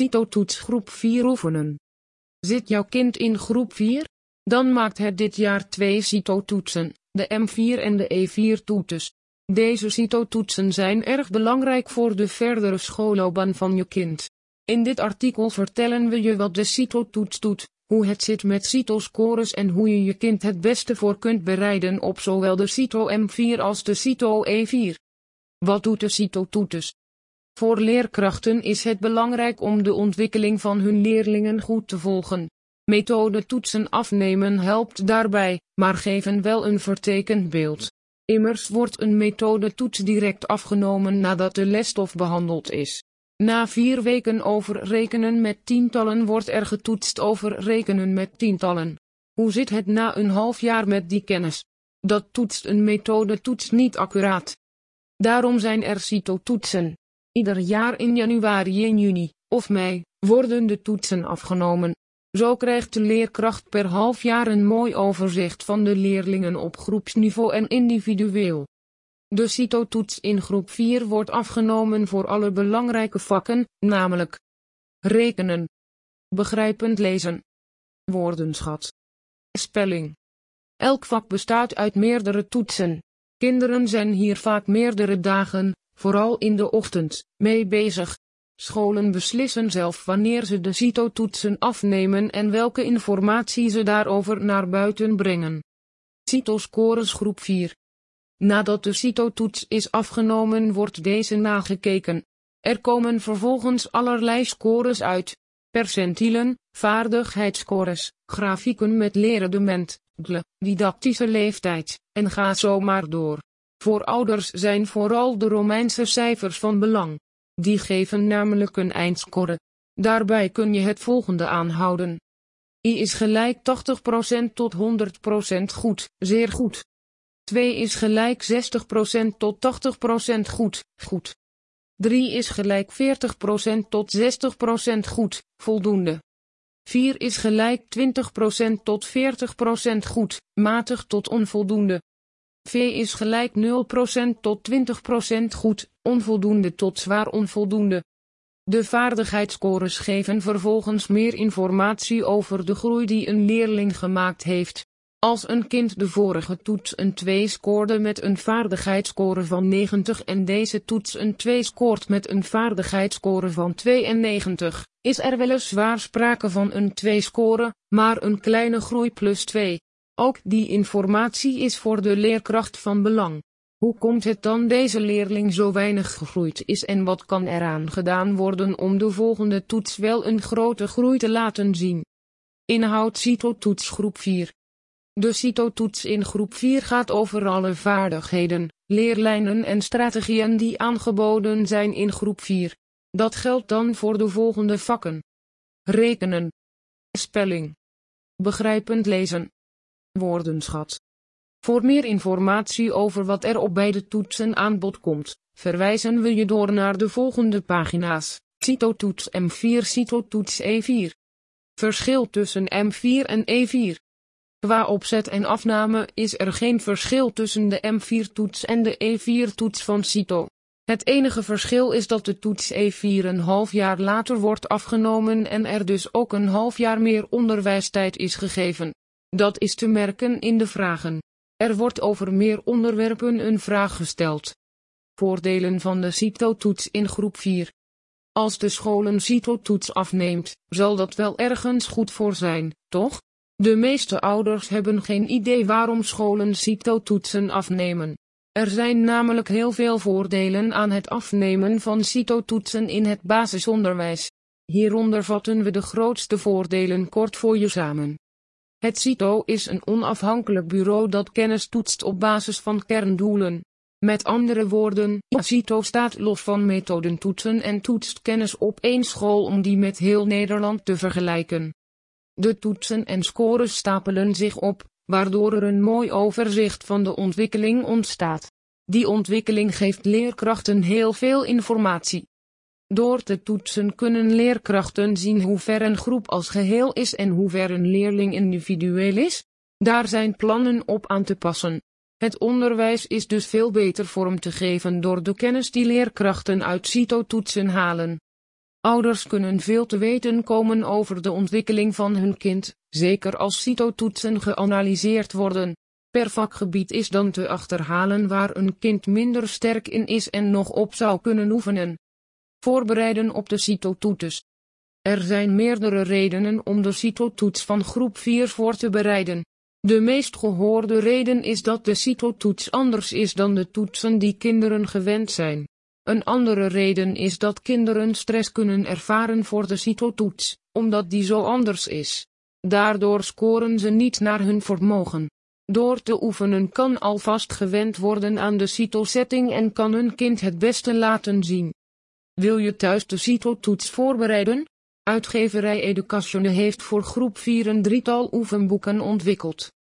CITO-toets groep 4 oefenen. Zit jouw kind in groep 4? Dan maakt het dit jaar twee CITO-toetsen, de M4 en de E4-toetes. Deze CITO-toetsen zijn erg belangrijk voor de verdere schoolloopbaan van je kind. In dit artikel vertellen we je wat de CITO-toets doet, hoe het zit met CITO-scores en hoe je je kind het beste voor kunt bereiden op zowel de CITO M4 als de CITO E4. Wat doet de CITO-toets? Voor leerkrachten is het belangrijk om de ontwikkeling van hun leerlingen goed te volgen. Methode toetsen afnemen helpt daarbij, maar geven wel een vertekend beeld. Immers wordt een methode toets direct afgenomen nadat de lesstof behandeld is. Na vier weken over rekenen met tientallen wordt er getoetst over rekenen met tientallen. Hoe zit het na een half jaar met die kennis? Dat toetst een methode toets niet accuraat. Daarom zijn er CITO-toetsen. Ieder jaar in januari en juni, of mei, worden de toetsen afgenomen. Zo krijgt de leerkracht per half jaar een mooi overzicht van de leerlingen op groepsniveau en individueel. De CITO-toets in groep 4 wordt afgenomen voor alle belangrijke vakken, namelijk rekenen, begrijpend lezen, woordenschat, spelling. Elk vak bestaat uit meerdere toetsen. Kinderen zijn hier vaak meerdere dagen, vooral in de ochtend, mee bezig. Scholen beslissen zelf wanneer ze de CITO-toetsen afnemen en welke informatie ze daarover naar buiten brengen. CITO-scores groep 4 Nadat de CITO-toets is afgenomen wordt deze nagekeken. Er komen vervolgens allerlei scores uit. Percentielen, vaardigheidsscores, grafieken met didactische leeftijd, en ga zo maar door. Voor ouders zijn vooral de Romeinse cijfers van belang. Die geven namelijk een eindscore. Daarbij kun je het volgende aanhouden. I is gelijk 80% tot 100% goed, zeer goed. 2 is gelijk 60% tot 80% goed, goed. 3 is gelijk 40% tot 60% goed, voldoende. 4 is gelijk 20% tot 40% goed, matig tot onvoldoende. V is gelijk 0% tot 20% goed, onvoldoende tot zwaar onvoldoende. De vaardigheidsscores geven vervolgens meer informatie over de groei die een leerling gemaakt heeft. Als een kind de vorige toets een 2 scoorde met een vaardigheidsscore van 90 en deze toets een 2 scoort met een vaardigheidsscore van 92, is er weliswaar sprake van een 2 score, maar een kleine groei plus 2. Ook die informatie is voor de leerkracht van belang. Hoe komt het dan deze leerling zo weinig gegroeid is en wat kan eraan gedaan worden om de volgende toets wel een grote groei te laten zien? Inhoud CITO-toets groep 4 de CITO-toets in groep 4 gaat over alle vaardigheden, leerlijnen en strategieën die aangeboden zijn in groep 4. Dat geldt dan voor de volgende vakken. Rekenen. Spelling. Begrijpend lezen. Woordenschat. Voor meer informatie over wat er op beide toetsen aan bod komt, verwijzen we je door naar de volgende pagina's. CITO-toets M4 CITO-toets E4. Verschil tussen M4 en E4. Qua opzet en afname is er geen verschil tussen de M4-toets en de E4-toets van CITO. Het enige verschil is dat de toets E4 een half jaar later wordt afgenomen en er dus ook een half jaar meer onderwijstijd is gegeven. Dat is te merken in de vragen. Er wordt over meer onderwerpen een vraag gesteld. Voordelen van de CITO-toets in groep 4. Als de school een CITO-toets afneemt, zal dat wel ergens goed voor zijn, toch? De meeste ouders hebben geen idee waarom scholen CITO-toetsen afnemen. Er zijn namelijk heel veel voordelen aan het afnemen van CITO-toetsen in het basisonderwijs. Hieronder vatten we de grootste voordelen kort voor je samen. Het CITO is een onafhankelijk bureau dat kennis toetst op basis van kerndoelen. Met andere woorden, CITO staat los van methodentoetsen en toetst kennis op één school om die met heel Nederland te vergelijken. De toetsen en scores stapelen zich op, waardoor er een mooi overzicht van de ontwikkeling ontstaat. Die ontwikkeling geeft leerkrachten heel veel informatie. Door te toetsen kunnen leerkrachten zien hoe ver een groep als geheel is en hoe ver een leerling individueel is. Daar zijn plannen op aan te passen. Het onderwijs is dus veel beter vorm te geven door de kennis die leerkrachten uit CITO-toetsen halen. Ouders kunnen veel te weten komen over de ontwikkeling van hun kind, zeker als CITO-toetsen geanalyseerd worden. Per vakgebied is dan te achterhalen waar een kind minder sterk in is en nog op zou kunnen oefenen. Voorbereiden op de CITO-toets. Er zijn meerdere redenen om de CITO-toets van groep 4 voor te bereiden. De meest gehoorde reden is dat de CITO-toets anders is dan de toetsen die kinderen gewend zijn. Een andere reden is dat kinderen stress kunnen ervaren voor de CITO-toets, omdat die zo anders is. Daardoor scoren ze niet naar hun vermogen. Door te oefenen kan alvast gewend worden aan de CITO-setting en kan een kind het beste laten zien. Wil je thuis de CITO-toets voorbereiden? Uitgeverij Educatione heeft voor groep 4 een drietal oefenboeken ontwikkeld.